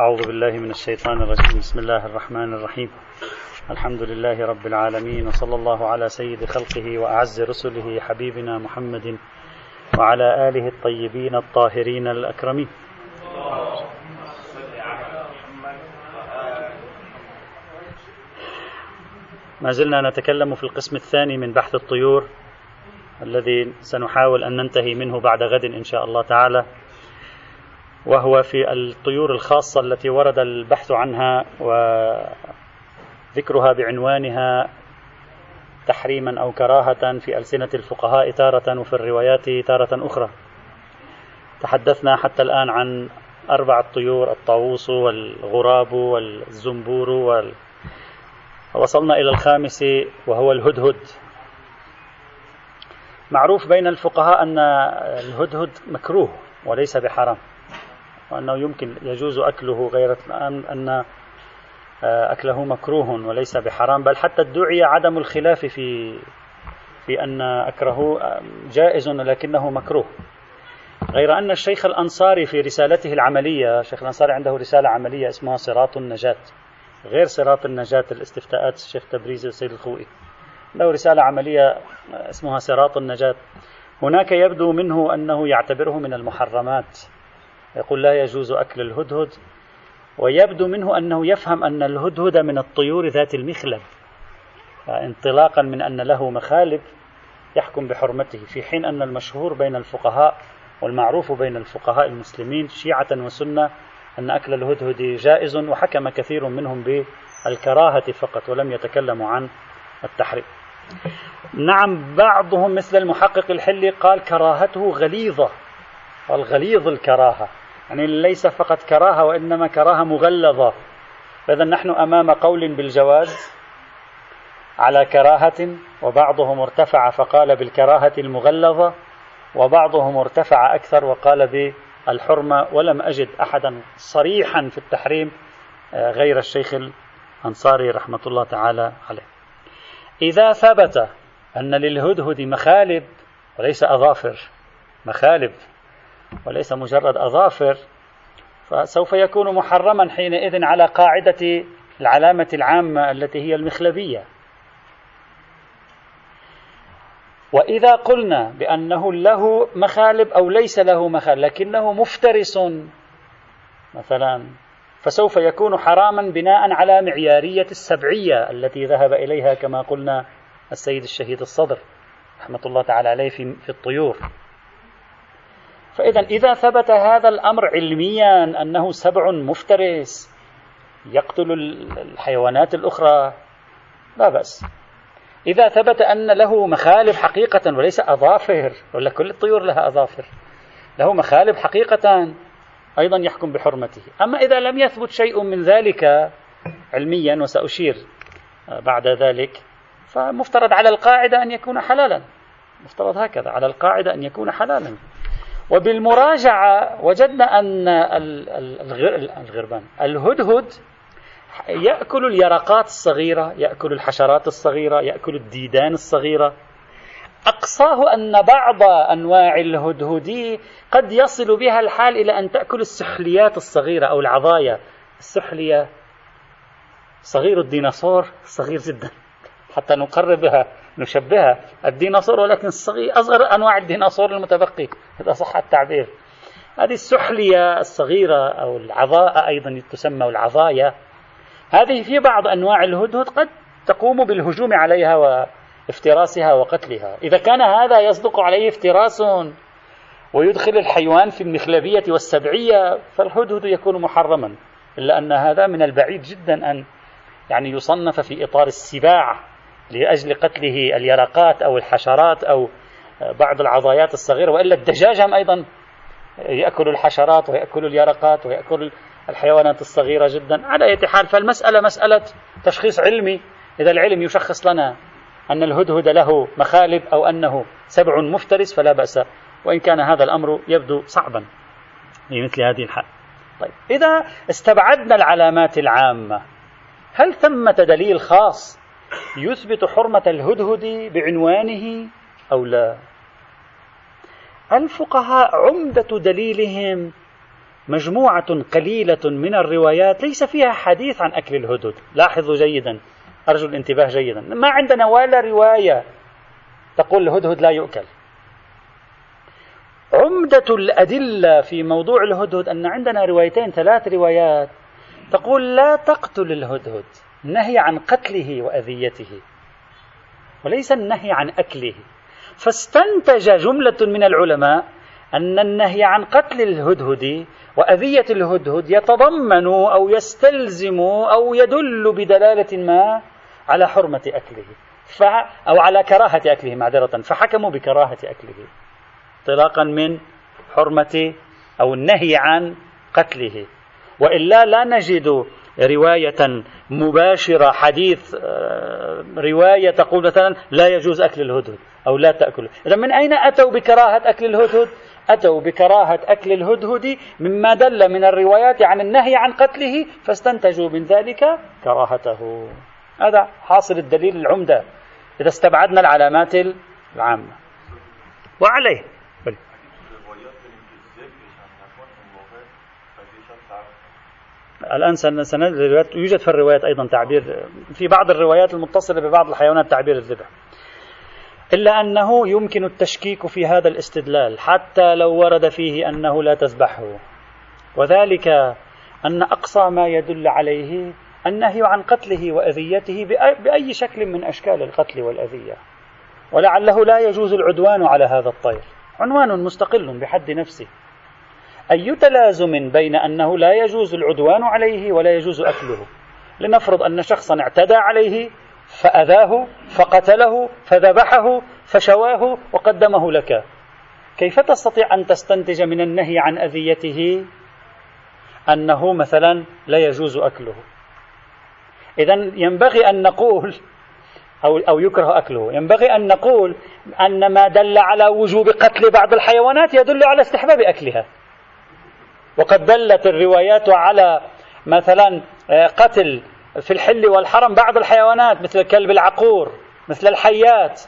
أعوذ بالله من الشيطان الرجيم. بسم الله الرحمن الرحيم. الحمد لله رب العالمين وصلى الله على سيد خلقه وأعز رسله حبيبنا محمد وعلى آله الطيبين الطاهرين الأكرمين. ما زلنا نتكلم في القسم الثاني من بحث الطيور الذي سنحاول أن ننتهي منه بعد غد إن شاء الله تعالى. وهو في الطيور الخاصة التي ورد البحث عنها وذكرها بعنوانها تحريما أو كراهة في ألسنة الفقهاء تارة وفي الروايات تارة أخرى. تحدثنا حتى الآن عن أربع طيور الطاووس والغراب والزنبور وال... وصلنا إلى الخامس وهو الهدهد. معروف بين الفقهاء أن الهدهد مكروه وليس بحرام. وأنه يمكن يجوز أكله غير أن آه، أكله مكروه وليس بحرام بل حتى ادعي عدم الخلاف في في أن أكره جائز لكنه مكروه. غير أن الشيخ الأنصاري في رسالته العملية الشيخ الأنصاري عنده رسالة عملية اسمها صراط النجاة غير صراط النجاة الاستفتاءات الشيخ تبريزي والسيد الخوئي. له رسالة عملية اسمها صراط النجاة. هناك يبدو منه أنه يعتبره من المحرمات. يقول لا يجوز أكل الهدهد ويبدو منه أنه يفهم أن الهدهد من الطيور ذات المخلب. انطلاقا من أن له مخالب يحكم بحرمته في حين أن المشهور بين الفقهاء والمعروف بين الفقهاء المسلمين شيعة وسنة أن أكل الهدهد جائز وحكم كثير منهم بالكراهة فقط ولم يتكلموا عن التحريم. نعم بعضهم مثل المحقق الحلي قال كراهته غليظة والغليظ الكراهة. يعني ليس فقط كراهة وإنما كراهة مغلظة. فإذا نحن أمام قول بالجواز على كراهة وبعضهم ارتفع فقال بالكراهة المغلظة وبعضهم ارتفع أكثر وقال بالحرمة. ولم أجد أحدا صريحا في التحريم آه، غير الشيخ الأنصاري رحمة الله تعالى عليه. إذا ثبت أن للهدهد مخالب وليس أظافر مخالب. وليس مجرد أظافر فسوف يكون محرما حينئذ على قاعدة العلامة العامة التي هي المخلبية. وإذا قلنا بأنه له مخالب أو ليس له مخالب لكنه مفترس مثلا فسوف يكون حراما بناء على معيارية السبعية التي ذهب إليها كما قلنا السيد الشهيد الصدر رحمة الله تعالى عليه في, الطيور. فإذا إذا ثبت هذا الأمر علميا أنه سبع مفترس يقتل الحيوانات الأخرى لا بأس. إذا ثبت أن له مخالب حقيقة وليس أظافر ولا كل الطيور لها أظافر له مخالب حقيقة أيضا يحكم بحرمته. أما إذا لم يثبت شيء من ذلك علميا وسأشير بعد ذلك فمفترض على القاعدة أن يكون حلالا. مفترض هكذا على القاعدة أن يكون حلالا. وبالمراجعة وجدنا أن الغربان الهدهد يأكل اليرقات الصغيرة يأكل الحشرات الصغيرة يأكل الديدان الصغيرة. أقصاه أن بعض أنواع الهدهد قد يصل بها الحال إلى أن تأكل السحليات الصغيرة أو العضايا السحلية صغير الديناصور صغير جدا حتى نقربها. نشبهها الديناصور ولكن الصغير أصغر أنواع الديناصور المتبقي إذا صح التعبير. هذه السحلية الصغيرة أو العضاء أيضا تسمى العضايا هذه في بعض أنواع الهدهد قد تقوم بالهجوم عليها وافتراسها وقتلها. إذا كان هذا يصدق عليه افتراس ويدخل الحيوان في المخلبية والسبعية فالهدهد يكون محرما إلا أن هذا من البعيد جدا أن يعني يصنف في إطار السباع. لأجل قتله اليرقات أو الحشرات أو بعض العضايات الصغيرة وإلا الدجاج هم أيضا يأكل الحشرات ويأكل اليرقات ويأكل الحيوانات الصغيرة جدا. على أي حال فالمسألة مسألة تشخيص علمي. إذا العلم يشخص لنا أن الهدهد له مخالب أو أنه سبع مفترس فلا بأس وإن كان هذا الأمر يبدو صعبا في مثل هذه الحال. طيب إذا استبعدنا العلامات العامة هل ثمة دليل خاص يثبت حرمة الهدهد بعنوانه أو لا؟ الفقهاء عمدة دليلهم مجموعة قليلة من الروايات ليس فيها حديث عن أكل الهدهد. لاحظوا جيدا. أرجو الانتباه جيدا. ما عندنا ولا رواية تقول الهدهد لا يؤكل. عمدة الأدلة في موضوع الهدهد أن عندنا روايتين ثلاث روايات تقول لا تقتل الهدهد. نهي عن قتله وأذيته وليس النهي عن أكله. فاستنتج جملة من العلماء أن النهي عن قتل الهدهد وأذية الهدهد يتضمن أو يستلزم أو يدل بدلالة ما على حرمة أكله ف أو على كراهة أكله معذرة فحكموا بكراهة أكله انطلاقا من حرمة أو النهي عن قتله. وإلا لا نجد رواية مباشرة حديث آه، رواية تقول مثلا لا يجوز أكل الهدهد أو لا تأكله إذا من أين أتوا بكراهة أكل الهدهد؟ أتوا بكراهة أكل الهدهد مما دل من الروايات عن النهي عن قتله فاستنتجوا من ذلك كراهته. هذا حاصل الدليل العمدة إذا استبعدنا العلامات العامة. وعليه. الآن سنجد يوجد في الروايات أيضا تعبير في بعض الروايات المتصلة ببعض الحيوانات تعبير الذبح. إلا أنه يمكن التشكيك في هذا الاستدلال حتى لو ورد فيه أنه لا تذبحه. وذلك أن أقصى ما يدل عليه النهي عن قتله وأذيته بأي شكل من أشكال القتل والأذية. ولعله لا يجوز العدوان على هذا الطير. عنوان مستقل بحد نفسه. أي تلازم بين أنه لا يجوز العدوان عليه ولا يجوز أكله. لنفرض أن شخصا اعتدى عليه فأذاه فقتله فذبحه فشواه وقدمه لك. كيف تستطيع أن تستنتج من النهي عن أذيته؟ أنه مثلا لا يجوز أكله. إذا ينبغي أن نقول أو أو يكره أكله، ينبغي أن نقول أن ما دل على وجوب قتل بعض الحيوانات يدل على استحباب أكلها. وقد دلت الروايات على مثلا آه، قتل في الحل والحرم بعض الحيوانات مثل الكلب العقور مثل الحيات.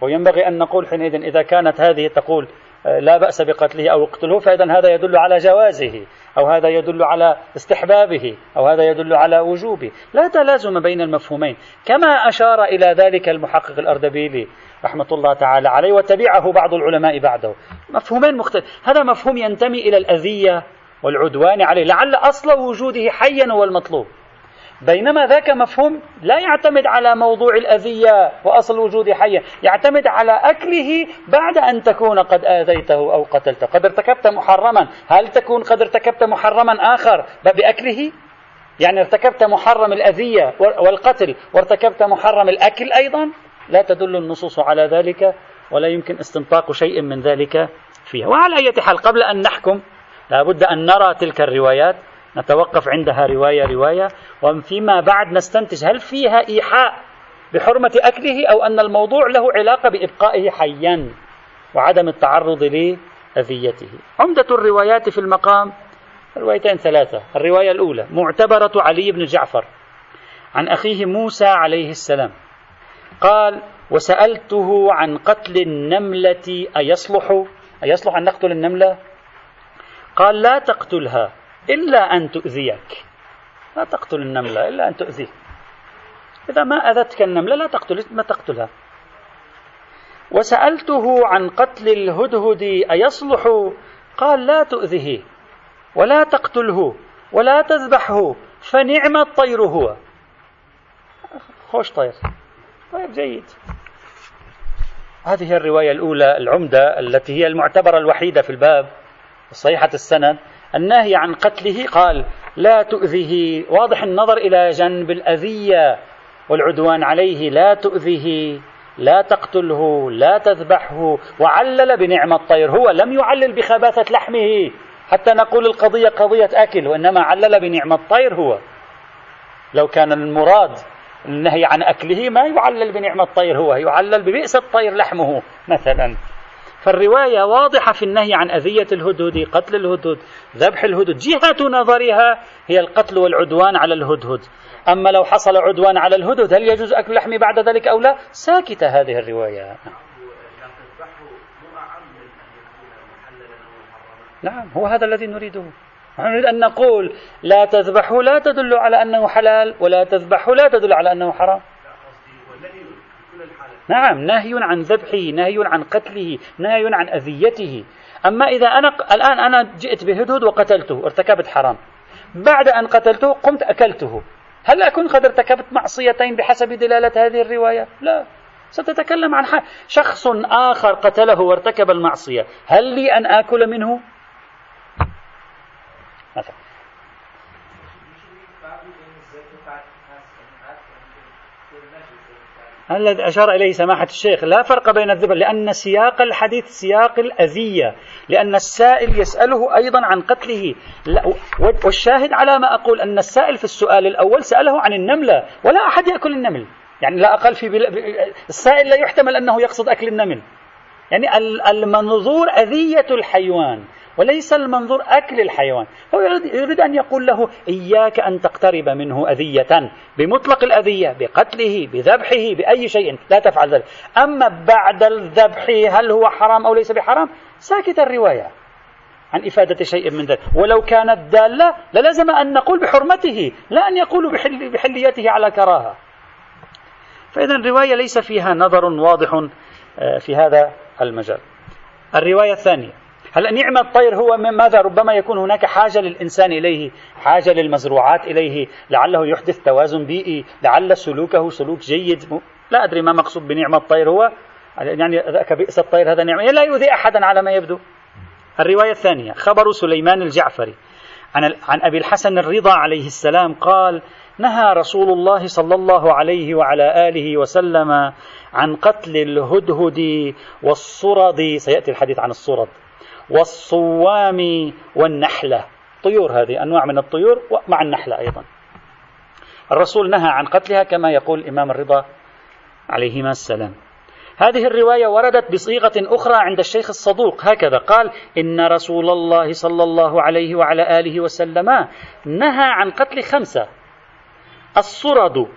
وينبغي أن نقول حينئذ إذا كانت هذه تقول آه، لا بأس بقتله أو اقتله فإذا هذا يدل على جوازه أو هذا يدل على استحبابه أو هذا يدل على وجوبه. لا تلازم بين المفهومين. كما أشار إلى ذلك المحقق الأردبيلي رحمة الله تعالى عليه وتبعه بعض العلماء بعده. مفهومين مختلف. هذا مفهوم ينتمي إلى الأذية والعدوان عليه لعل أصل وجوده حيا هو المطلوب بينما ذاك مفهوم لا يعتمد على موضوع الأذية وأصل وجود حيا يعتمد على أكله بعد أن تكون قد آذيته أو قتلته. قد ارتكبت محرما. هل تكون قد ارتكبت محرما آخر بأكله؟ يعني ارتكبت محرم الأذية والقتل وارتكبت محرم الأكل أيضا؟ لا تدل النصوص على ذلك ولا يمكن استنطاق شيء من ذلك فيها. وعلى أي حال قبل أن نحكم لابد أن نرى تلك الروايات نتوقف عندها رواية رواية وفيما بعد نستنتج هل فيها إيحاء بحرمة أكله أو أن الموضوع له علاقة بإبقائه حيا وعدم التعرض لأذيته. عمدة الروايات في المقام روايتين ثلاثة. الرواية الأولى معتبرة علي بن جعفر عن أخيه موسى عليه السلام. قال وسألته عن قتل النملة أيصلح؟ أيصلح أن نقتل النملة؟ قال لا تقتلها إلا أن تؤذيك. لا تقتل النملة إلا أن تؤذيه إذا ما أذتك النملة لا تقتل ما تقتلها. وسألته عن قتل الهدهد أيصلح؟ قال لا تؤذه ولا تقتله ولا تذبحه فنعم الطير هو. خوش طير. طيب جيد. هذه الرواية الأولى العمدة التي هي المعتبرة الوحيدة في الباب صحيحة السند. النهي عن قتله قال لا تؤذه واضح النظر إلى جنب الأذية والعدوان عليه لا تؤذه لا تقتله لا تذبحه. وعلل بنعم الطير هو لم يعلل بخباثة لحمه. حتى نقول القضية قضية أكل وإنما علل بنعم الطير هو. لو كان المراد النهي عن أكله ما يعلل بنعم الطير هو يعلل ببئس الطير لحمه مثلا. فالرواية واضحة في النهي عن أذية الهدهد قتل الهدهد ذبح الهدهد. جهة نظرها هي القتل والعدوان على الهدهد. أما لو حصل عدوان على الهدهد هل يجوز أكل لحمه بعد ذلك أو لا؟ ساكتة هذه الرواية. نعم هو هذا الذي نريده. نريد أن نقول لا تذبحه لا تدل على أنه حلال ولا تذبحه لا تدل على أنه حرام. نعم نهي عن ذبحه نهي عن قتله نهي عن أذيته. أما إذا أنا الآن أنا جئت بهدهد وقتلته ارتكبت حرام. بعد أن قتلته قمت أكلته. هل أكون قد ارتكبت معصيتين بحسب دلالة هذه الرواية؟ لا. ستتكلم عن شخص آخر قتله وارتكب المعصية. هل لي أن آكل منه؟ مثلا الذي أشار إليه سماحة الشيخ لا فرق بين الذبح لأن سياق الحديث سياق الأذية لأن السائل يسأله أيضا عن قتله. والشاهد على ما أقول أن السائل في السؤال الأول سأله عن النملة ولا أحد يأكل النمل. يعني لا أقل في بل... السائل لا يحتمل أنه يقصد أكل النمل. يعني المنظور أذية الحيوان. وليس المنظور أكل الحيوان. هو يريد أن يقول له إياك أن تقترب منه أذية بمطلق الأذية بقتله بذبحه بأي شيء لا تفعل ذلك. أما بعد الذبح هل هو حرام أو ليس بحرام؟ ساكت الرواية عن إفادة شيء من ذلك. ولو كانت دالة للزم أن نقول بحرمته لا أن يقول بحل بحليته على كراهة. فإذا الرواية ليس فيها نظر واضح آه، في هذا المجال. الرواية الثانية. هلا نعم الطير هو ماذا ربما يكون هناك حاجة للإنسان إليه حاجة للمزروعات إليه لعله يحدث توازن بيئي لعل سلوكه سلوك جيد. لا أدري ما مقصود بنعمة الطير هو. يعني ذاك بئس الطير هذا نعمة. لا يؤذي أحدا على ما يبدو. الرواية الثانية خبر سليمان الجعفري عن, عن أبي الحسن الرضا عليه السلام قال نهى رسول الله صلى الله عليه وعلى آله وسلم عن قتل الهدهد والصرد. سيأتي الحديث عن الصرد. والصوام والنحلة. طيور هذه أنواع من الطيور مع النحلة أيضا. الرسول نهى عن قتلها كما يقول الإمام الرضا عليهما السلام. هذه الرواية وردت بصيغة أخرى عند الشيخ الصدوق. هكذا قال إن رسول الله صلى الله عليه وعلى آله وسلم نهى عن قتل خمسة. الصرد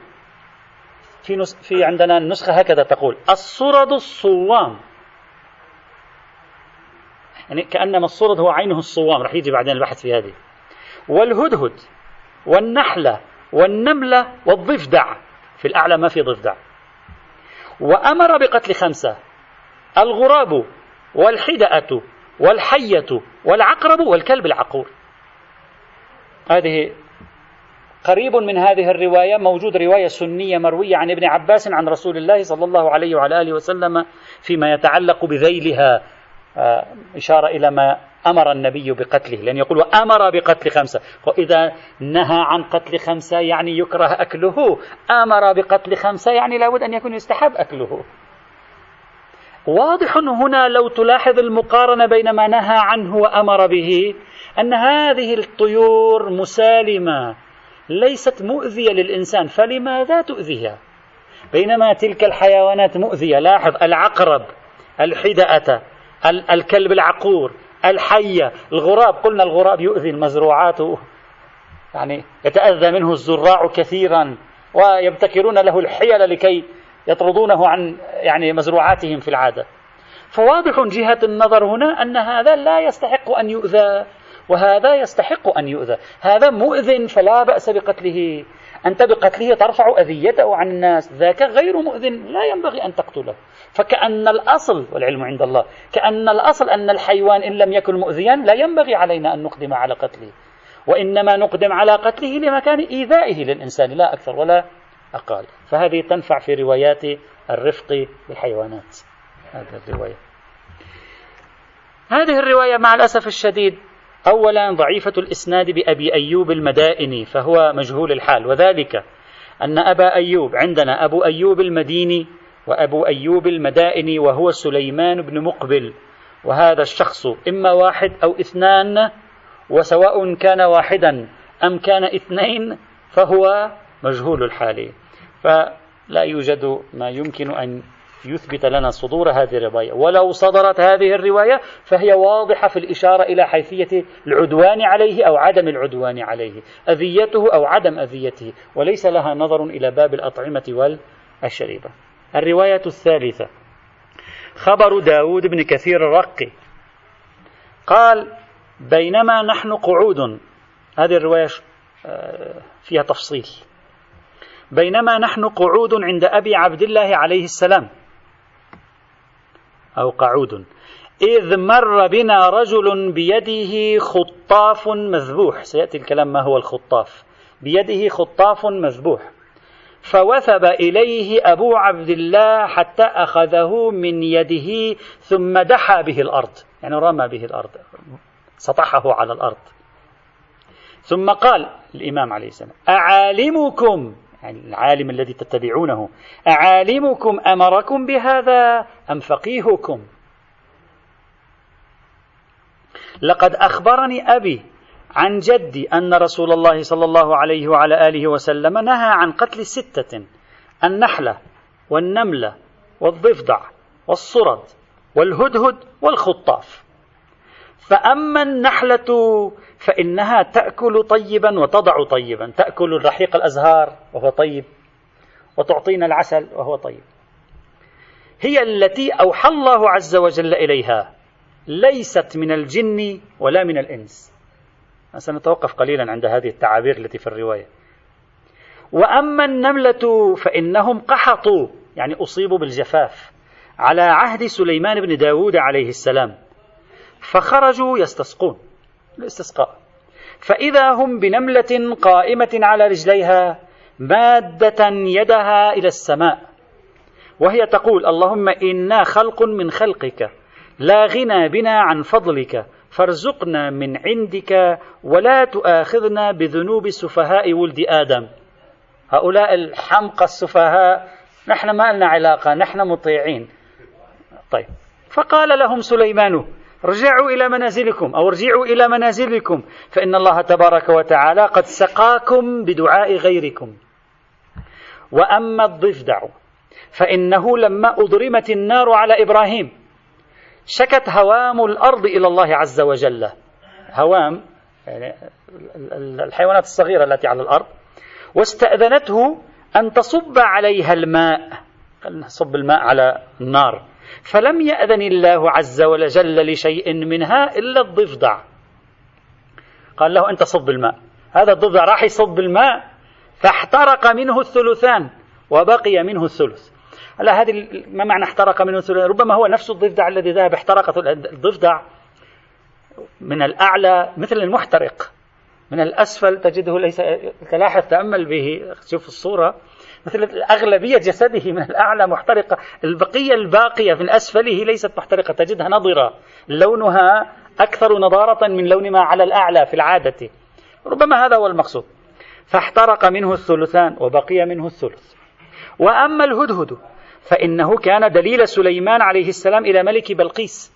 في. في عندنا النسخة هكذا تقول الصرد الصوام. يعني كأنما الصرد هو عينه الصوام راح يجي بعدين البحث في هذه. والهدهد والنحلة والنملة والضفدع. في الأعلى ما في ضفدع. وأمر بقتل خمسة. الغراب والحدأة والحية والعقرب والكلب العقور. هذه قريب من هذه الرواية موجود رواية سنية مروية عن ابن عباس عن رسول الله صلى الله عليه وعلى آله وسلم فيما يتعلق بذيلها. إشارة إلى ما أمر النبي بقتله لأن يقول وأمر بقتل خمسة. وإذا نهى عن قتل خمسة يعني يكره أكله أمر بقتل خمسة يعني لابد أن يكون يستحب أكله. واضح هنا لو تلاحظ المقارنة بين ما نهى عنه وأمر به أن هذه الطيور مسالمة ليست مؤذية للإنسان فلماذا تؤذيها؟ بينما تلك الحيوانات مؤذية. لاحظ العقرب الحدأة الكلب العقور الحية الغراب. قلنا الغراب يؤذي المزروعات. يعني يتأذى منه الزراع كثيرا ويبتكرون له الحيل لكي يطردونه عن يعني مزروعاتهم في العادة. فواضح جهة النظر هنا أن هذا لا يستحق أن يؤذى وهذا يستحق أن يؤذى. هذا مؤذن فلا بأس بقتله. أنت بقتله ترفع أذيته عن الناس. ذاك غير مؤذن. لا ينبغي أن تقتله. فكأن الأصل والعلم عند الله كأن الأصل أن الحيوان إن لم يكن مؤذيا لا ينبغي علينا أن نقدم على قتله. وإنما نقدم على قتله لمكان إيذائه للإنسان لا أكثر ولا أقل. فهذه تنفع في روايات الرفق بالحيوانات هذه الرواية. هذه الرواية مع الأسف الشديد أولا ضعيفة الإسناد بأبي أيوب المدائني فهو مجهول الحال. وذلك أن أبا أيوب عندنا أبو أيوب المديني وأبو أيوب المدائني وهو سليمان بن مقبل. وهذا الشخص إما واحد أو اثنان وسواء كان واحدا أم كان اثنين فهو مجهول الحال. فلا يوجد ما يمكن أن يثبت لنا صدور هذه الرواية. ولو صدرت هذه الرواية فهي واضحة في الإشارة إلى حيثية العدوان عليه أو عدم العدوان عليه أذيته أو عدم أذيته. وليس لها نظر إلى باب الأطعمة والشريبة. الرواية الثالثة. خبر داود بن كثير الرقي قال بينما نحن قعود. هذه الرواية آه، فيها تفصيل. بينما نحن قعود عند أبي عبد الله عليه السلام. أو قعود. إذ مر بنا رجل بيده خطاف مذبوح. سيأتي الكلام ما هو الخطاف. بيده خطاف مذبوح. فوثب إليه أبو عبد الله حتى أخذه من يده ثم دحى به الأرض. يعني رمى به الأرض. سطحه على الأرض. ثم قال الإمام عليه السلام أعالمكم يعني العالم الذي تتبعونه. أعالمكم أمركم بهذا أم فقيهكم؟ لقد أخبرني أبي عن جدي أن رسول الله صلى الله عليه وعلى آله وسلم نهى عن قتل ستة النحلة والنملة والضفدع والصرد والهدهد والخطاف. فأما النحلة فإنها تأكل طيبا وتضع طيبا. تأكل الرحيق الأزهار وهو طيب وتعطينا العسل وهو طيب. هي التي أوحى الله عز وجل إليها ليست من الجن ولا من الإنس. سنتوقف قليلا عند هذه التعابير التي في الرواية. وأما النملة فإنهم قحطوا يعني أصيبوا بالجفاف على عهد سليمان بن داود عليه السلام فخرجوا يستسقون. الاستسقاء فإذا هم بنملة قائمة على رجليها مادة يدها إلى السماء. وهي تقول اللهم إنا خلق من خلقك لا غنى بنا عن فضلك فارزقنا من عندك ولا تؤاخذنا بذنوب سفهاء ولد آدم. هؤلاء الحمقى السفهاء نحن ما لنا علاقة نحن مطيعين. طيب فقال لهم سليمان رجعوا إلى منازلكم أو ارجعوا إلى منازلكم. فإن الله تبارك وتعالى قد سقاكم بدعاء غيركم. وأما الضفدع فإنه لما أضرمت النار على إبراهيم شكت هوام الأرض إلى الله عز وجل. هوام يعني الحيوانات الصغيرة التي على الأرض. واستأذنته أن تصب عليها الماء. صب الماء على النار. فلم يأذن الله عز وجل لشيء منها إلا الضفدع. قال له أنت صب الماء. هذا الضفدع راح يصب الماء فاحترق منه الثلثان وبقي منه الثلث. هلا هذه ما معنى احترق منه الثلث؟ ربما هو نفس الضفدع الذي ذهب احترق الضفدع من الأعلى مثل المحترق. من الأسفل تجده ليس تلاحظ تأمل به. شوف الصورة. مثل أغلبية جسده من الأعلى محترقة. البقية الباقية من أسفله ليست محترقة. تجدها نضرة. لونها أكثر نضارة من لون ما على الأعلى في العادة. ربما هذا هو المقصود. فاحترق منه الثلثان وبقي منه الثلث. وأما الهدهد فإنه كان دليل سليمان عليه السلام إلى ملك بلقيس.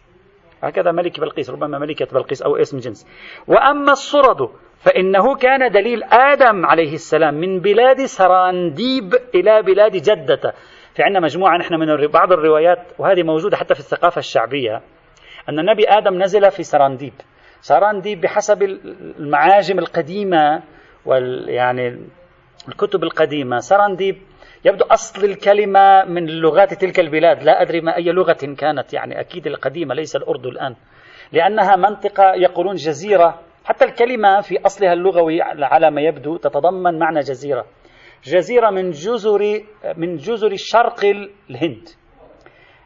هكذا ملك بلقيس. ربما ملكة بلقيس أو اسم جنس. وأما الصرد فإنه كان دليل آدم عليه السلام من بلاد سرانديب إلى بلاد جدة. في عندنا مجموعة نحن من بعض الروايات وهذه موجودة حتى في الثقافة الشعبية أن النبي آدم نزل في سرانديب. سرانديب بحسب المعاجم القديمة وال يعني الكتب القديمة. سرانديب يبدو أصل الكلمة من لغات تلك البلاد. لا أدري ما أي لغة كانت يعني أكيد القديمة ليس الأردو الآن. لأنها منطقة يقولون جزيرة حتى الكلمة في أصلها اللغوي على ما يبدو تتضمن معنى جزيرة. جزيرة من جزر من جزر شرق الهند.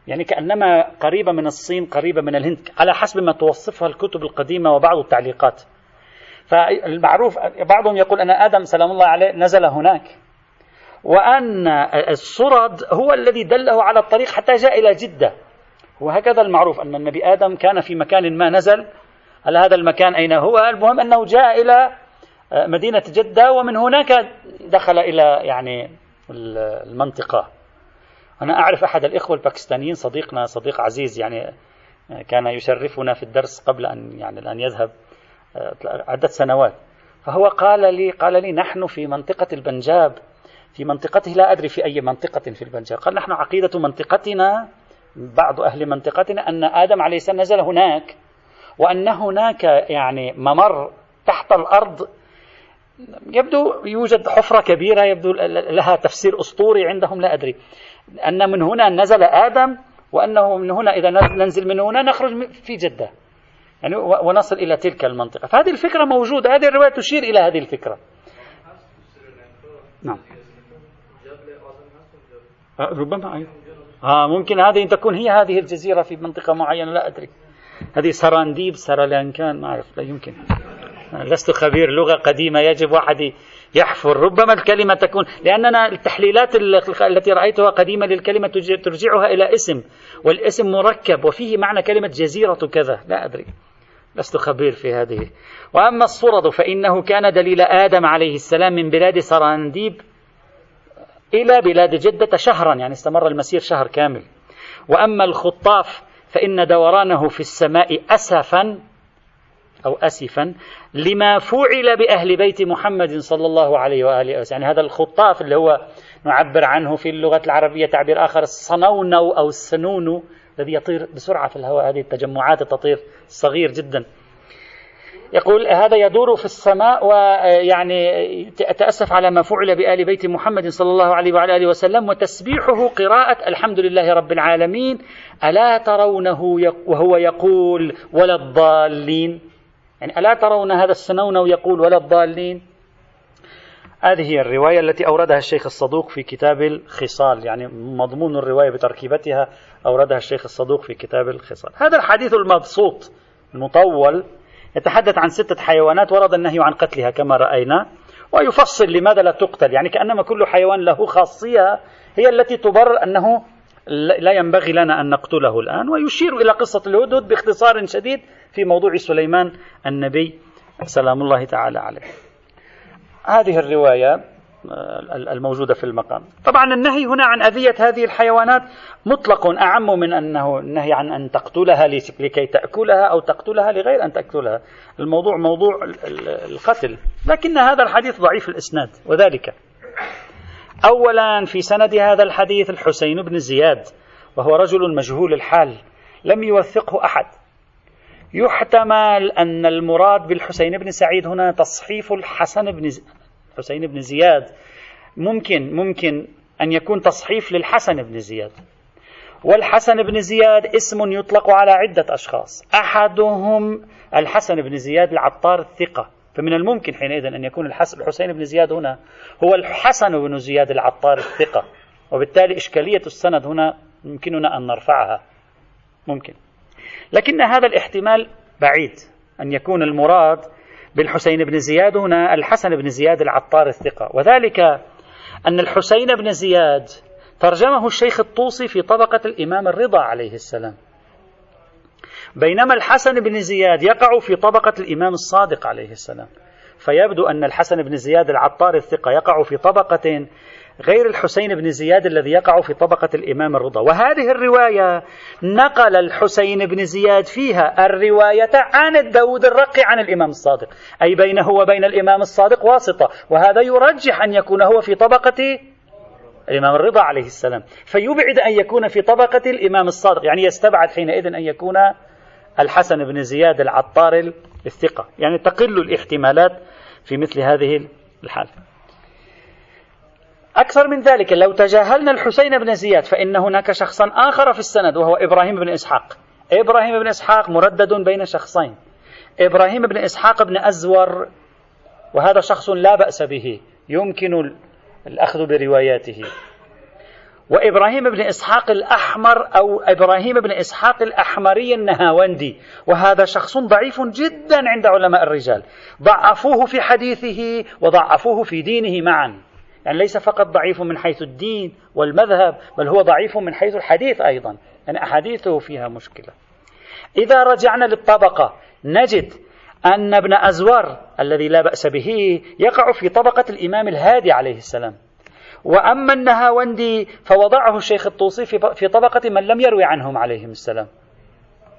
يعني كأنما قريبة من الصين قريبة من الهند على حسب ما توصفها الكتب القديمة وبعض التعليقات. فالمعروف بعضهم يقول أن آدم سلام الله عليه نزل هناك وأن الصرد هو الذي دله على الطريق حتى جاء إلى جدة. وهكذا المعروف أن النبي آدم كان في مكان ما نزل على هذا المكان أين هو؟ المهم أنه جاء إلى مدينة جدة ومن هناك دخل إلى يعني المنطقة. أنا أعرف أحد الإخوة الباكستانيين صديقنا صديق عزيز يعني كان يشرفنا في الدرس قبل أن يعني الآن يذهب عدة سنوات. فهو قال لي قال لي نحن في منطقة البنجاب في منطقته لا أدري في أي منطقة في البنجاب. قال نحن عقيدة منطقتنا بعض أهل منطقتنا أن آدم عليه السلام نزل هناك. وأن هناك يعني ممر تحت الأرض يبدو يوجد حفرة كبيرة يبدو لها تفسير أسطوري عندهم لا أدري. أن من هنا نزل آدم وأنه من هنا إذا ننزل من هنا نخرج في جدة. يعني ونصل إلى تلك المنطقة. فهذه الفكرة موجودة. هذه الرواية تشير إلى هذه الفكرة. نعم. آه، ربما أيضا. آه ممكن هذه تكون هي هذه الجزيرة في منطقة معينة لا أدري. هذه سرانديب سرالانكان ما أعرف لا يمكن. لست خبير لغة قديمة يجب واحد يحفر. ربما الكلمة تكون لأننا التحليلات التي رأيتها قديمة للكلمة ترجعها إلى اسم والاسم مركب وفيه معنى كلمة جزيرة كذا. لا أدري. لست خبير في هذه. وأما الصرد فإنه كان دليل آدم عليه السلام من بلاد سرانديب إلى بلاد جدة شهرا يعني استمر المسير شهر كامل. وأما الخطاف فإن دورانه في السماء أسفا أو أسفا لما فعل بأهل بيت محمد صلى الله عليه وآله وسلم. يعني هذا الخطاف اللي هو نعبر عنه في اللغة العربية تعبير آخر الصنونو أو السنون الذي يطير بسرعة في الهواء. هذه التجمعات التطير صغير جدا. يقول هذا يدور في السماء ويعني تأسف على ما فعل بآل بيت محمد صلى الله عليه وعلى آله وسلم وتسبيحه قراءة الحمد لله رب العالمين ألا ترونه وهو يقول ولا الضالين؟ يعني ألا ترون هذا السنون يقول ولا الضالين؟ هذه هي الرواية التي أوردها الشيخ الصدوق في كتاب الخصال يعني مضمون الرواية بتركيبتها أوردها الشيخ الصدوق في كتاب الخصال. هذا الحديث المبسوط المطول يتحدث عن ستة حيوانات ورد النهي عن قتلها كما رأينا ويفصل لماذا لا تقتل. يعني كأنما كل حيوان له خاصية هي التي تبرر أنه لا ينبغي لنا أن نقتله الآن ويشير إلى قصة الهدهد باختصار شديد في موضوع سليمان النبي. سلام الله تعالى عليه. هذه الرواية الموجودة في المقام. طبعا النهي هنا عن أذية هذه الحيوانات مطلق أعم من أنه النهي عن أن تقتلها لكي تأكلها أو تقتلها لغير أن تأكلها. الموضوع موضوع القتل. لكن هذا الحديث ضعيف الإسناد وذلك. أولا في سند هذا الحديث الحسين بن زياد وهو رجل مجهول الحال لم يوثقه أحد. يحتمل أن المراد بالحسين بن سعيد هنا تصحيف الحسن بن. حسين بن زياد. ممكن ممكن أن يكون تصحيف للحسن بن زياد. والحسن بن زياد اسم يطلق على عدة أشخاص. أحدهم الحسن بن زياد العطار الثقة. فمن الممكن حينئذ أن يكون الحسين بن زياد هنا هو الحسن بن زياد العطار الثقة. وبالتالي إشكالية السند هنا يمكننا أن نرفعها. ممكن. لكن هذا الاحتمال بعيد. أن يكون المراد بالحسين بن زياد هنا الحسن بن زياد العطار الثقة. وذلك أن الحسين بن زياد ترجمه الشيخ الطوسي في طبقة الإمام الرضا عليه السلام. بينما الحسن بن زياد يقع في طبقة الإمام الصادق عليه السلام. فيبدو أن الحسن بن زياد العطار الثقة يقع في طبقة غير الحسين بن زياد الذي يقع في طبقة الإمام الرضا. وهذه الرواية نقل الحسين بن زياد فيها الرواية عن الداود الرقي عن الإمام الصادق. أي بينه وبين الإمام الصادق واسطة. وهذا يرجح أن يكون هو في طبقة الإمام الرضا عليه السلام. فيبعد أن يكون في طبقة الإمام الصادق. يعني يستبعد حينئذ أن يكون الحسن بن زياد العطار الثقة. يعني تقل الاحتمالات في مثل هذه الحالة أكثر من ذلك لو تجاهلنا الحسين بن زياد فإن هناك شخصا آخر في السند وهو إبراهيم بن إسحاق. إبراهيم بن إسحاق مردد بين شخصين. إبراهيم بن إسحاق بن أزور وهذا شخص لا بأس به يمكن الأخذ برواياته. وإبراهيم بن إسحاق الأحمر أو إبراهيم بن إسحاق الأحمري النهاوندي. وهذا شخص ضعيف جدا عند علماء الرجال. ضعفوه في حديثه وضعفوه في دينه معا. يعني ليس فقط ضعيف من حيث الدين والمذهب بل هو ضعيف من حيث الحديث أيضا يعني أحاديثه فيها مشكلة. إذا رجعنا للطبقة نجد أن ابن أزور الذي لا بأس به يقع في طبقة الإمام الهادي عليه السلام. وأما النهاوندي فوضعه الشيخ الطوسي في طبقة من لم يروي عنهم عليهم السلام.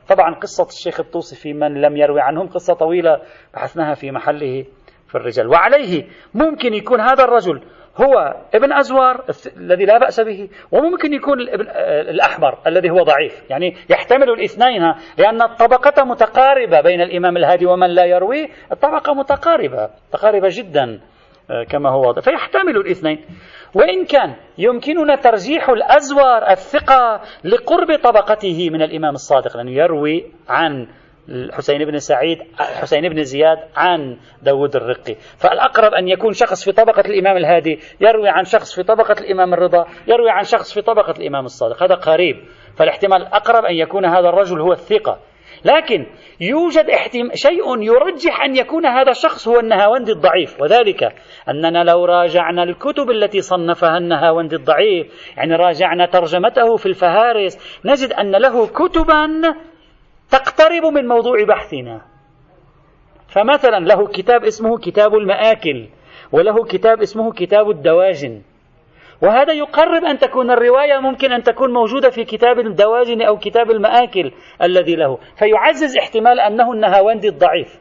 طبعا قصة الشيخ الطوسي في من لم يروي عنهم قصة طويلة بحثناها في محله في الرجال. وعليه ممكن يكون هذا الرجل هو ابن أزوار الذي لا بأس به وممكن يكون الابن الأحمر الذي هو ضعيف. يعني يحتمل الاثنين لأن الطبقة متقاربة بين الإمام الهادي ومن لا يروي. الطبقة متقاربة متقاربة جدا آه، كما هو واضح. فيحتمل الاثنين. وإن كان يمكننا ترجيح الأزور الثقة لقرب طبقته من الإمام الصادق لأنه يروي عن الحسين بن سعيد حسين بن زياد عن داود الرقي. فالأقرب أن يكون شخص في طبقة الإمام الهادي يروي عن شخص في طبقة الإمام الرضا يروي عن شخص في طبقة الإمام الصادق. هذا قريب. فالاحتمال الأقرب أن يكون هذا الرجل هو الثقة. لكن يوجد احتم... شيء يرجح أن يكون هذا الشخص هو النهاوندي الضعيف. وذلك أننا لو راجعنا الكتب التي صنفها النهاوندي الضعيف يعني راجعنا ترجمته في الفهارس نجد أن له كتبا تقترب من موضوع بحثنا. فمثلا له كتاب اسمه كتاب المآكل وله كتاب اسمه كتاب الدواجن. وهذا يقرب أن تكون الرواية ممكن أن تكون موجودة في كتاب الدواجن أو كتاب المآكل الذي له. فيعزز احتمال أنه النهاوندي الضعيف.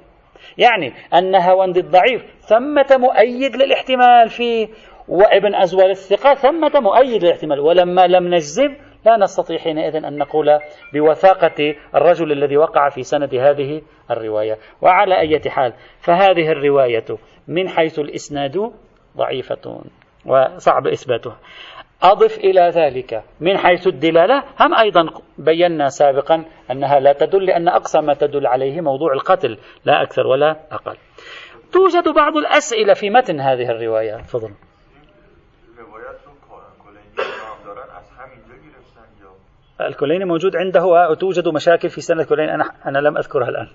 يعني النهاوندي الضعيف ثمة مؤيد للاحتمال فيه. وابن أزول الثقة ثمة مؤيد للاحتمال. ولما لم نجزم لا نستطيع حينئذ أن نقول بوثاقة الرجل الذي وقع في سند هذه الرواية. وعلى أي حال فهذه الرواية من حيث الإسناد ضعيفة وصعب إثباتها. أضف إلى ذلك من حيث الدلالة هم أيضا بينا سابقا أنها لا تدل لأن أقصى ما تدل عليه موضوع القتل لا أكثر ولا أقل. توجد بعض الأسئلة في متن هذه الرواية. تفضل. الكليني موجود عنده وتوجد مشاكل في سنة الكليني أنا, أنا لم أذكرها الآن.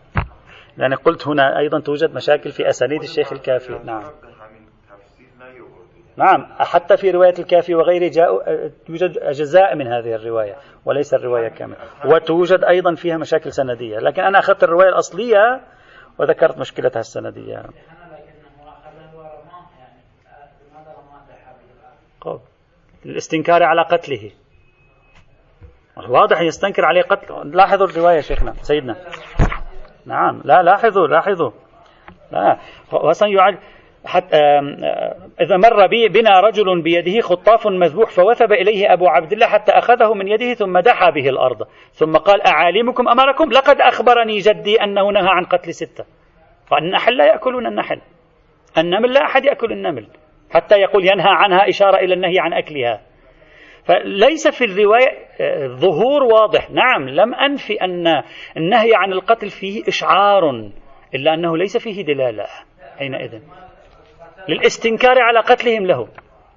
يعني قلت هنا أيضا توجد مشاكل في أسانيد الشيخ الكافي. نعم. نعم. حتى في رواية الكافي وغيره جاء توجد أجزاء من هذه الرواية وليس الرواية كاملة. وتوجد أيضا فيها مشاكل سندية. لكن أنا أخذت الرواية الأصلية وذكرت مشكلتها السندية. الاستنكار على قتله. واضح يستنكر عليه قتل لاحظوا الرواية شيخنا سيدنا. نعم لا لاحظوا لاحظوا. لا وأصلا يعد حتى إذا مر بنا رجل بيده خطاف مذبوح فوثب إليه أبو عبد الله حتى أخذه من يده ثم دحى به الأرض. ثم قال أعالمكم أمركم؟ لقد أخبرني جدي أنه نهى عن قتل ستة. فالنحل لا يأكلون النحل. النمل لا أحد يأكل النمل. حتى يقول ينهى عنها إشارة إلى النهي عن أكلها. فليس في الرواية آه، ظهور واضح. نعم لم أنفي أن النهي عن القتل فيه إشعار إلا أنه ليس فيه دلالة حينئذ. للاستنكار على قتلهم له.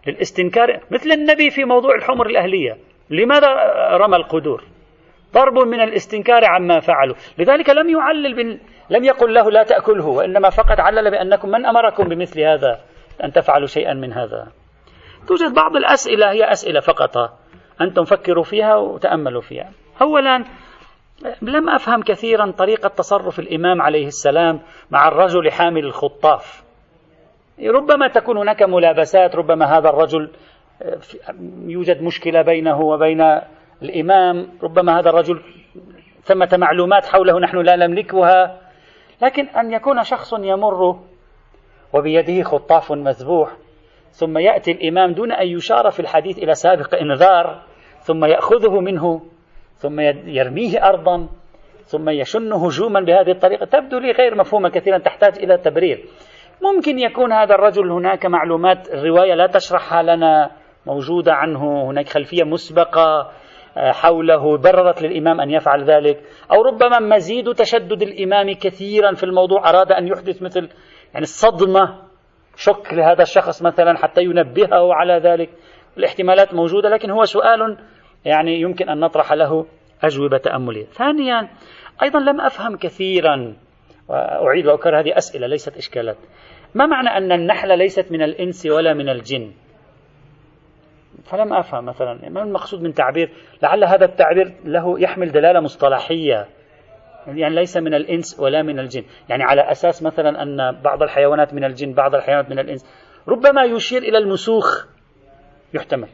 للاستنكار مثل النبي في موضوع الحمر الأهلية. لماذا رمى القدور؟ ضرب من الاستنكار عما فعلوا. لذلك لم يعلل بن... لم يقل له لا تأكله وإنما فقط علل بأنكم من أمركم بمثل هذا أن تفعلوا شيئا من هذا. توجد بعض الأسئلة هي أسئلة فقط أنتم فكروا فيها وتأملوا فيها. أولا لم أفهم كثيرا طريقة تصرف الإمام عليه السلام مع الرجل حامل الخطاف. ربما تكون هناك ملابسات ربما هذا الرجل يوجد مشكلة بينه وبين الإمام ربما هذا الرجل ثمة معلومات حوله نحن لا نملكها. لكن أن يكون شخص يمر وبيده خطاف مذبوح ثم يأتي الإمام دون أن يشار في الحديث إلى سابق إنذار ثم يأخذه منه ثم يرميه أرضا ثم يشن هجوما بهذه الطريقة. تبدو لي غير مفهومة كثيرا تحتاج إلى تبرير. ممكن يكون هذا الرجل هناك معلومات الرواية لا تشرحها لنا موجودة عنه هناك خلفية مسبقة آه، حوله بررت للإمام أن يفعل ذلك. أو ربما مزيد تشدد الإمام كثيرا في الموضوع أراد أن يحدث مثل يعني الصدمة شك لهذا الشخص مثلا حتى ينبهه على ذلك. الاحتمالات موجودة لكن هو سؤال يعني يمكن أن نطرح له أجوبة تأملية. ثانيا أيضا لم أفهم كثيرا وأعيد وأكرر هذه أسئلة ليست إشكالات. ما معنى أن النحلة ليست من الإنس ولا من الجن؟ فلم أفهم مثلا. ما المقصود من تعبير؟ لعل هذا التعبير له يحمل دلالة مصطلحية. يعني ليس من الإنس ولا من الجن. يعني على أساس مثلا أن بعض الحيوانات من الجن بعض الحيوانات من الإنس. ربما يشير إلى المسوخ يحتمل.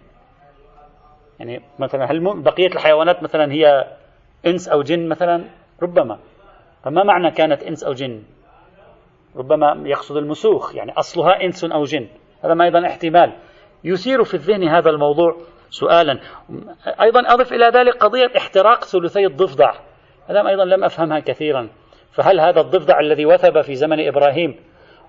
يعني مثلا هل بقية الحيوانات مثلا هي إنس أو جن مثلا؟ ربما. فما معنى كانت إنس أو جن؟ ربما يقصد المسوخ. يعني أصلها إنس أو جن. هذا ما أيضا احتمال. يثير في الذهن هذا الموضوع سؤالا. أيضا أضف إلى ذلك قضية احتراق ثلثي الضفدع. هذا أيضا لم أفهمها كثيرا. فهل هذا الضفدع الذي وثب في زمن إبراهيم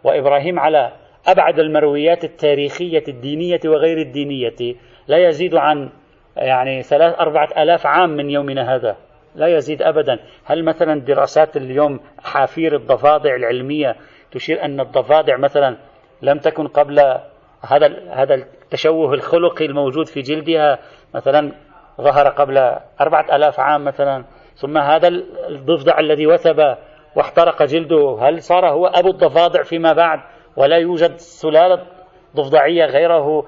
وإبراهيم على أبعد المرويات التاريخية الدينية وغير الدينية لا يزيد عن يعني ثلاث أربعة آلاف عام من يومنا هذا؟ لا يزيد أبدا. هل مثلا دراسات اليوم حافير الضفادع العلمية تشير أن الضفادع مثلا لم تكن قبل هذا هذا التشوه الخلقي الموجود في جلدها؟ مثلا ظهر قبل أربعة ألاف عام مثلا. ثم هذا الضفدع الذي وثب واحترق جلده هل صار هو أبو الضفادع فيما بعد؟ ولا يوجد سلالة ضفدعية غيره؟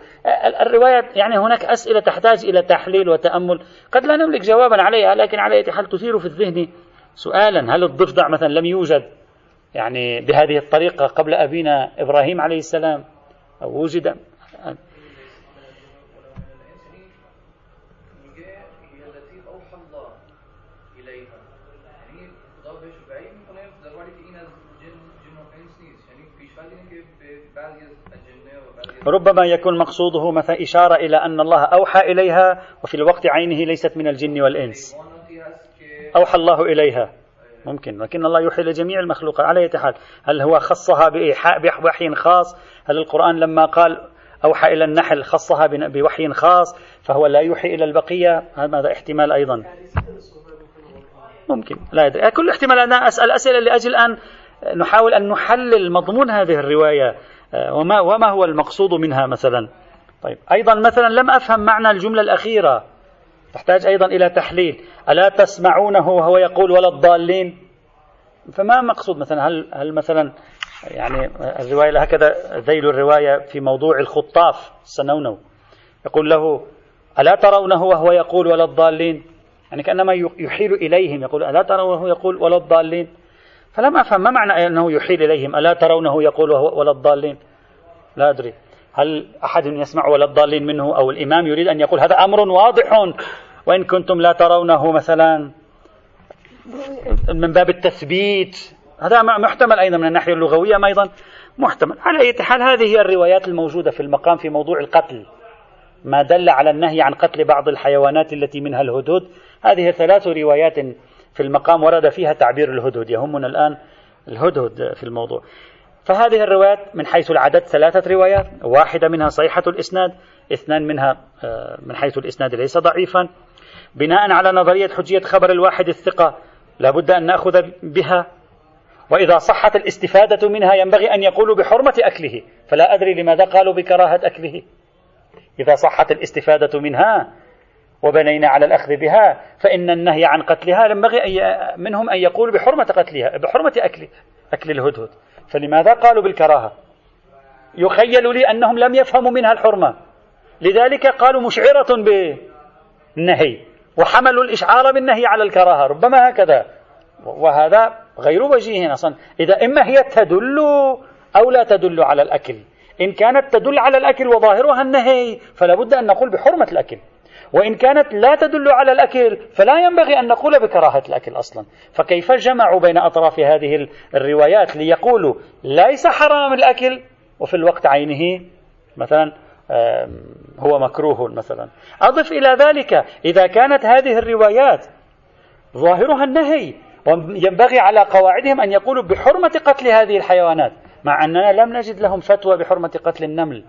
الرواية يعني هناك أسئلة تحتاج إلى تحليل وتأمل. قد لا نملك جوابا عليها لكن على حال تثير في الذهن سؤالا هل الضفدع مثلا لم يوجد يعني بهذه الطريقة قبل أبينا إبراهيم عليه السلام؟ أو وجد؟ ربما يكون مقصوده مثلا إشارة إلى أن الله أوحى إليها وفي الوقت عينه ليست من الجن والإنس. أوحى الله إليها. ممكن لكن الله يوحي لجميع المخلوقات. على أي حال هل هو خصها بإيحاء بوحي خاص؟ هل القرآن لما قال أوحى إلى النحل خصها بوحي خاص؟ فهو لا يوحي إلى البقية. هذا احتمال أيضا. ممكن. لا أدري كل احتمال. أنا أسأل أسئلة لأجل أن نحاول أن نحلل مضمون هذه الرواية. وما, وما هو المقصود منها مثلا؟ طيب أيضا مثلا لم أفهم معنى الجملة الأخيرة. تحتاج أيضا إلى تحليل. ألا تسمعونه وهو يقول ولا الضالين؟ فما مقصود مثلا؟ هل, هل مثلا يعني الرواية هكذا ذيل الرواية في موضوع الخطاف؟ السنونو يقول له ألا ترونه وهو يقول ولا الضالين؟ يعني كأنما يحيل إليهم. يقول ألا ترونه يقول ولا الضالين؟ فلم أفهم ما معنى أنه يحيل إليهم؟ ألا ترونه يقول ولا الضالين؟ لا أدري. هل أحد يسمع ولا الضالين منه أو الإمام يريد أن يقول هذا أمر واضح؟ وإن كنتم لا ترونه مثلا. من باب التثبيت. هذا محتمل أيضا من الناحية اللغوية أيضا. محتمل. على أي حال هذه هي الروايات الموجودة في المقام في موضوع القتل. ما دل على النهي عن قتل بعض الحيوانات التي منها الهدود. هذه ثلاث روايات في المقام ورد فيها تعبير الهدهد يهمنا الآن الهدهد في الموضوع. فهذه الروايات من حيث العدد ثلاثة روايات واحدة منها صحيحة الإسناد اثنان منها آه، من حيث الإسناد ليس ضعيفا. بناء على نظرية حجية خبر الواحد الثقة لابد أن نأخذ بها. وإذا صحت الاستفادة منها ينبغي أن يقولوا بحرمة أكله. فلا أدري لماذا قالوا بكراهة أكله. إذا صحت الاستفادة منها وبنينا على الأخذ بها فإن النهي عن قتلها ينبغي منهم أن يقول بحرمة قتلها بحرمة أكل أكل الهدهد. فلماذا قالوا بالكراهة؟ يخيل لي أنهم لم يفهموا منها الحرمة. لذلك قالوا مشعرة بالنهي وحملوا الإشعار بالنهي على الكراهة. ربما هكذا. وهذا غير وجيه أصلا. إذا إما هي تدل أو لا تدل على الأكل. إن كانت تدل على الأكل وظاهرها النهي فلا بد أن نقول بحرمة الأكل. وإن كانت لا تدل على الأكل فلا ينبغي أن نقول بكراهة الأكل أصلا. فكيف جمعوا بين أطراف هذه الروايات ليقولوا ليس حرام الأكل؟ وفي الوقت عينه مثلا هو مكروه مثلا. أضف إلى ذلك إذا كانت هذه الروايات ظاهرها النهي وينبغي على قواعدهم أن يقولوا بحرمة قتل هذه الحيوانات مع أننا لم نجد لهم فتوى بحرمة قتل النمل.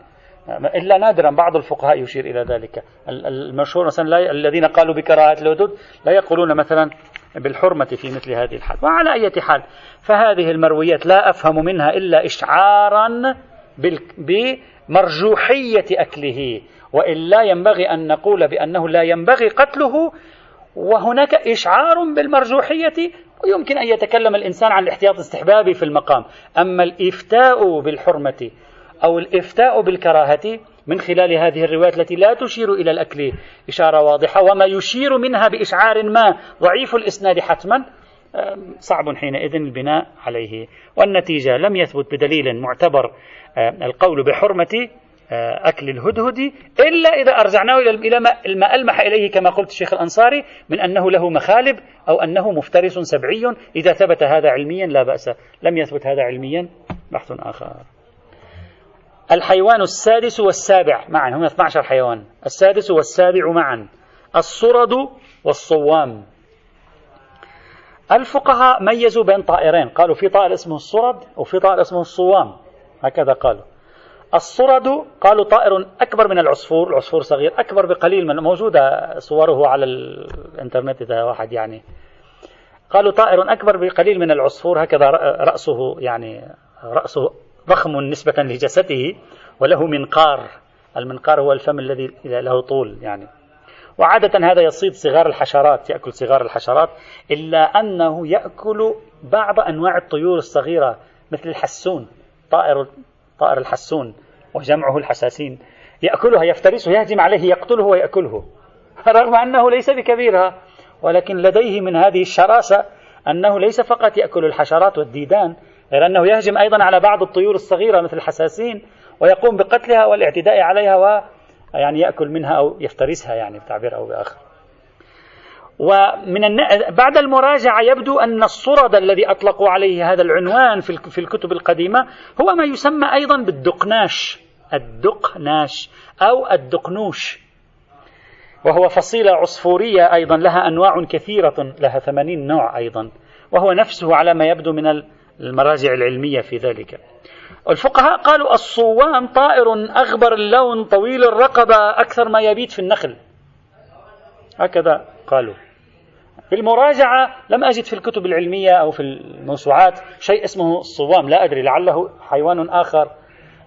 إلا نادرا بعض الفقهاء يشير إلى ذلك. المشهور مثلا لا الذين قالوا بكراهة الهدود لا يقولون مثلا بالحرمة في مثل هذه الحال. وعلى أي حال فهذه المرويات لا أفهم منها إلا إشعارا بمرجوحية أكله. وإلا ينبغي أن نقول بأنه لا ينبغي قتله وهناك إشعار بالمرجوحية ويمكن أن يتكلم الإنسان عن الاحتياط الاستحبابي في المقام. أما الإفتاء بالحرمة أو الإفتاء بالكراهة من خلال هذه الروايات التي لا تشير إلى الأكل. إشارة واضحة. وما يشير منها بإشعار ما ضعيف الإسناد حتما صعب حينئذ البناء عليه. والنتيجة لم يثبت بدليل معتبر القول بحرمة أكل الهدهد إلا إذا أرجعناه إلى ما ألمح إليه كما قلت الشيخ الأنصاري من أنه له مخالب أو أنه مفترس سبعي. إذا ثبت هذا علميا لا بأس. لم يثبت هذا علميا بحث آخر. الحيوان السادس والسابع معا هم 12 حيوان. السادس والسابع معا. الصرد والصوام. الفقهاء ميزوا بين طائرين. قالوا في طائر اسمه الصرد وفي طائر اسمه الصوام. هكذا قالوا. الصرد قالوا طائر أكبر من العصفور. العصفور صغير أكبر بقليل من موجودة صوره على الإنترنت إذا واحد يعني. قالوا طائر أكبر بقليل من العصفور. هكذا رأسه يعني رأسه ضخم نسبة لجسده وله منقار. المنقار هو الفم الذي له طول يعني. وعادة هذا يصيد صغار الحشرات يأكل صغار الحشرات إلا أنه يأكل بعض أنواع الطيور الصغيرة مثل الحسون طائر طائر الحسون وجمعه الحساسين. يأكلها يفترسه يهجم عليه يقتله ويأكله. رغم أنه ليس بكبيرها ولكن لديه من هذه الشراسة أنه ليس فقط يأكل الحشرات والديدان غير أنه يهجم أيضا على بعض الطيور الصغيرة مثل الحساسين ويقوم بقتلها والاعتداء عليها و يعني يأكل منها أو يفترسها يعني بتعبير أو بآخر. ومن الن... بعد المراجعة يبدو أن الصرد الذي أطلقوا عليه هذا العنوان في الكتب القديمة هو ما يسمى أيضا بالدقناش الدقناش أو الدقنوش. وهو فصيلة عصفورية أيضا لها أنواع كثيرة لها ثمانين نوع أيضا. وهو نفسه على ما يبدو من المراجع العلمية في ذلك. الفقهاء قالوا الصوام طائر أغبر اللون طويل الرقبة أكثر ما يبيت في النخل. هكذا قالوا. في المراجعة لم أجد في الكتب العلمية أو في الموسوعات شيء اسمه الصوام. لا أدري لعله حيوان آخر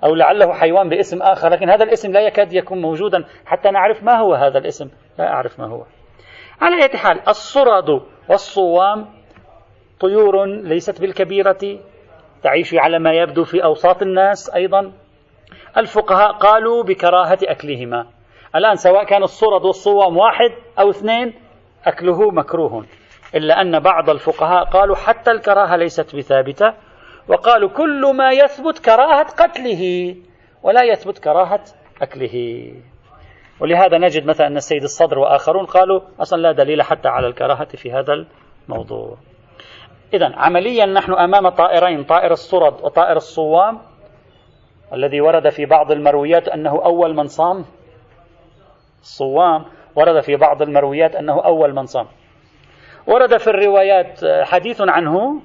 أو لعله حيوان باسم آخر لكن هذا الاسم لا يكاد يكون موجودا حتى نعرف ما هو هذا الاسم. لا أعرف ما هو. على أي حال الصرد والصوام طيور ليست بالكبيرة تعيش على ما يبدو في أوساط الناس أيضا. الفقهاء قالوا بكراهة أكلهما. الآن سواء كان الصرد والصوام واحد أو اثنين أكله مكروه. إلا أن بعض الفقهاء قالوا حتى الكراهة ليست بثابتة وقالوا كل ما يثبت كراهة قتله ولا يثبت كراهة أكله. ولهذا نجد مثلا أن السيد الصدر وآخرون قالوا أصلا لا دليل حتى على الكراهة في هذا الموضوع. إذا عمليا نحن أمام طائرين طائر الصرد وطائر الصوام الذي ورد في بعض المرويات أنه أول من صام الصوام ورد في بعض المرويات أنه أول من صام. ورد في الروايات حديث عنه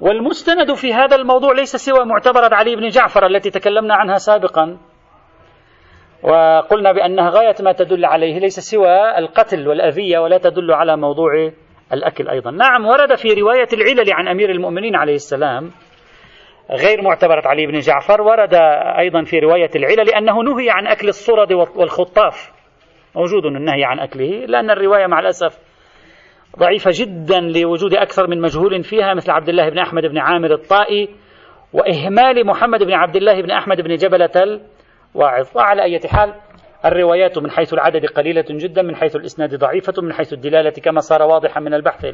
والمستند في هذا الموضوع ليس سوى معتبرة علي بن جعفر التي تكلمنا عنها سابقا. وقلنا بأنها غاية ما تدل عليه ليس سوى القتل والأذية ولا تدل على موضوع الأكل أيضا. نعم ورد في رواية العلل عن أمير المؤمنين عليه السلام غير معتبرة علي بن جعفر ورد أيضا في رواية العلل أنه نهي عن أكل الصرد والخطاف. موجود النهي عن أكله لأن الرواية مع الأسف ضعيفة جدا لوجود أكثر من مجهول فيها مثل عبد الله بن أحمد بن عامر الطائي وإهمال محمد بن عبد الله بن أحمد بن جبلة الواعظ. وعلى أي حال الروايات من حيث العدد قليلة جدا من حيث الإسناد ضعيفة من حيث الدلالة كما صار واضحا من البحث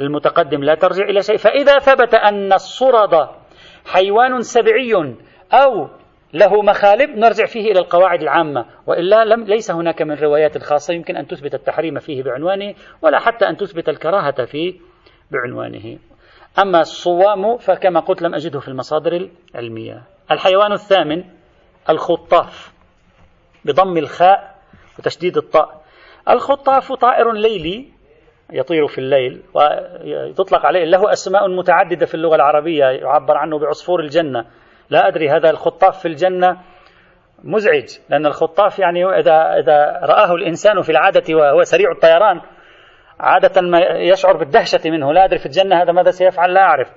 المتقدم. لا ترجع إلى شيء. فإذا ثبت أن الصرد حيوان سبعي أو له مخالب نرجع فيه إلى القواعد العامة. وإلا لم ليس هناك من روايات خاصة يمكن أن تثبت التحريم فيه بعنوانه ولا حتى أن تثبت الكراهة فيه بعنوانه. أما الصوام فكما قلت لم أجده في المصادر العلمية. الحيوان الثامن الخطاف. بضم الخاء وتشديد الطاء. الخطاف طائر ليلي يطير في الليل وتطلق عليه. له أسماء متعددة في اللغة العربية يعبر عنه بعصفور الجنة. لا أدري هذا الخطاف في الجنة مزعج لأن الخطاف يعني إذا إذا رآه الإنسان في العادة وهو سريع الطيران عادة ما يشعر بالدهشة منه. لا أدري في الجنة هذا ماذا سيفعل لا أعرف.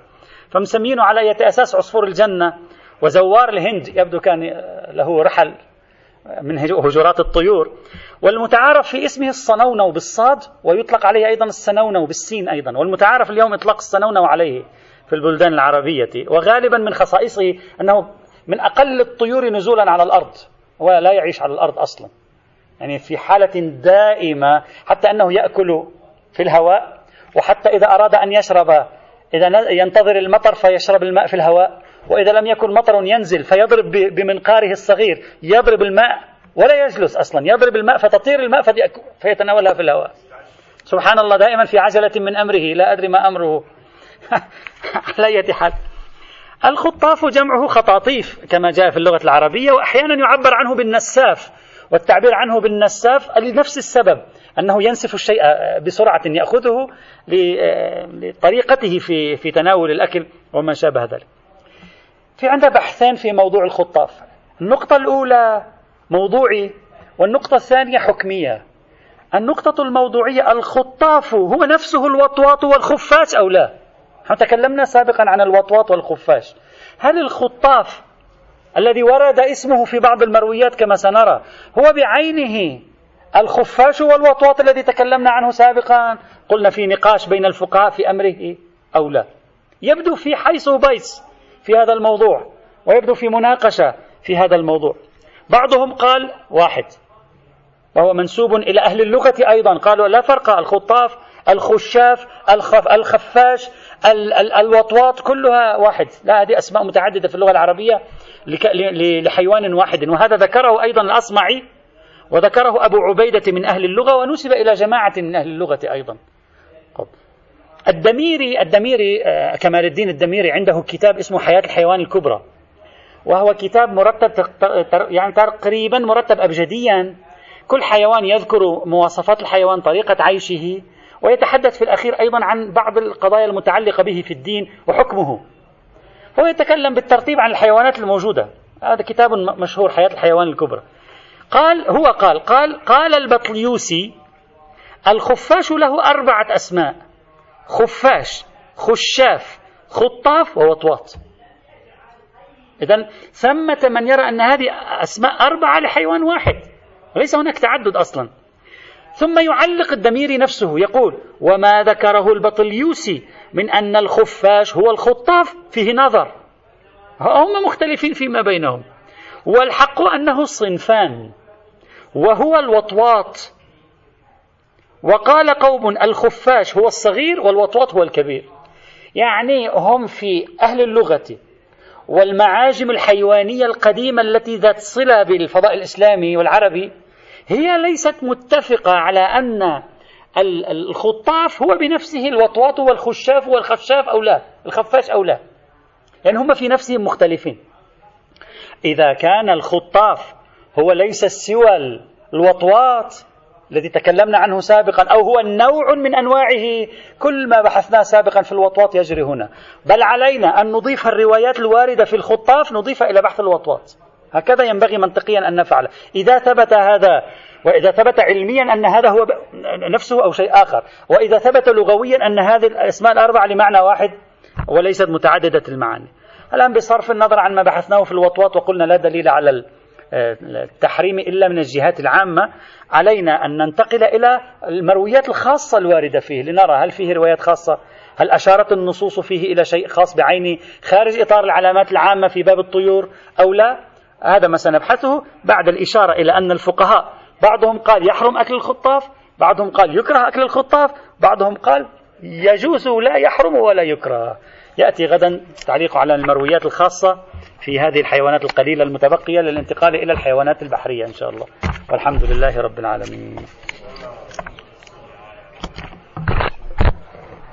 فمسمينه على أساس عصفور الجنة. وزوار الهند يبدو كان له رحل من هجرات الطيور. والمتعارف في اسمه الصنونو بالصاد ويطلق عليه أيضا السنونو بالسين أيضا. والمتعارف اليوم إطلاق السنونو عليه في البلدان العربية. وغالبا من خصائصه أنه من أقل الطيور نزولا على الأرض ولا يعيش على الأرض أصلا. يعني في حالة دائمة حتى أنه يأكل في الهواء وحتى إذا أراد أن يشرب إذا ينتظر المطر فيشرب الماء في الهواء. وإذا لم يكن مطر ينزل فيضرب بمنقاره الصغير يضرب الماء ولا يجلس أصلا يضرب الماء فتطير الماء فيتناولها في الهواء. سبحان الله دائما في عجلة من أمره لا أدري ما أمره. على أي حال. الخطاف جمعه خطاطيف كما جاء في اللغة العربية وأحيانا يعبر عنه بالنساف والتعبير عنه بالنساف لنفس السبب أنه ينسف الشيء بسرعة يأخذه لطريقته في في تناول الأكل وما شابه ذلك. في عندنا بحثين في موضوع الخطاف. النقطة الأولى موضوعي والنقطة الثانية حكمية. النقطة الموضوعية الخطاف هو نفسه الوطواط والخفاش أو لا؟ نحن تكلمنا سابقا عن الوطواط والخفاش. هل الخطاف الذي ورد اسمه في بعض المرويات كما سنرى هو بعينه الخفاش والوطواط الذي تكلمنا عنه سابقا؟ قلنا في نقاش بين الفقهاء في أمره أو لا. يبدو في حيث بيس في هذا الموضوع ويبدو في مناقشة في هذا الموضوع. بعضهم قال واحد وهو منسوب إلى أهل اللغة أيضا قالوا لا فرق الخطاف الخشاف الخف الخفاش ال ال الوطواط كلها واحد. لا هذه أسماء متعددة في اللغة العربية لحيوان واحد. وهذا ذكره أيضا الأصمعي وذكره أبو عبيدة من أهل اللغة ونسب إلى جماعة من أهل اللغة أيضا. الدميري الدميري آه، كمال الدين الدميري عنده كتاب اسمه حياة الحيوان الكبرى. وهو كتاب مرتب يعني تقريبا مرتب أبجديا. كل حيوان يذكر مواصفات الحيوان طريقة عيشه ويتحدث في الأخير أيضا عن بعض القضايا المتعلقة به في الدين وحكمه. هو يتكلم بالترتيب عن الحيوانات الموجودة. هذا كتاب مشهور حياة الحيوان الكبرى. قال هو قال قال قال البطليوسي الخفاش له أربعة أسماء. خفاش خشاف خطاف ووطواط. إذا ثمة من يرى أن هذه أسماء أربعة لحيوان واحد ليس هناك تعدد أصلا. ثم يعلق الدميري نفسه يقول وما ذكره البطليوسي من أن الخفاش هو الخطاف؟ فيه نظر. هم مختلفين فيما بينهم. والحق أنه صنفان وهو الوطواط. وقال قوم الخفاش هو الصغير والوطواط هو الكبير. يعني هم في أهل اللغة والمعاجم الحيوانية القديمة التي ذات صلة بالفضاء الإسلامي والعربي هي ليست متفقة على أن الخطاف هو بنفسه الوطواط والخشاف والخفشاف أو لا الخفاش أو لا. يعني هم في نفسهم مختلفين. إذا كان الخطاف هو ليس سوى الوطواط الذي تكلمنا عنه سابقا أو هو نوع من أنواعه. كل ما بحثناه سابقا في الوطواط يجري هنا. بل علينا أن نضيف الروايات الواردة في الخطاف نضيفها إلى بحث الوطواط. هكذا ينبغي منطقيا أن نفعل. إذا ثبت هذا وإذا ثبت علميا أن هذا هو نفسه أو شيء آخر. وإذا ثبت لغويا أن هذه الأسماء الأربعة لمعنى واحد وليست متعددة المعاني. الآن بصرف النظر عن ما بحثناه في الوطواط وقلنا لا دليل على التحريم إلا من الجهات العامة علينا أن ننتقل إلى المرويات الخاصة الواردة فيه لنرى هل فيه روايات خاصة؟ هل أشارت النصوص فيه إلى شيء خاص بعينه خارج إطار العلامات العامة في باب الطيور أو لا؟ هذا ما سنبحثه بعد الإشارة إلى أن الفقهاء بعضهم قال يحرم أكل الخطاف بعضهم قال يكره أكل الخطاف بعضهم قال يجوز لا يحرم ولا يكره. يأتي غدا تعليق على المرويات الخاصة. في هذه الحيوانات القليلة المتبقية للانتقال إلى الحيوانات البحرية إن شاء الله. والحمد لله رب العالمين.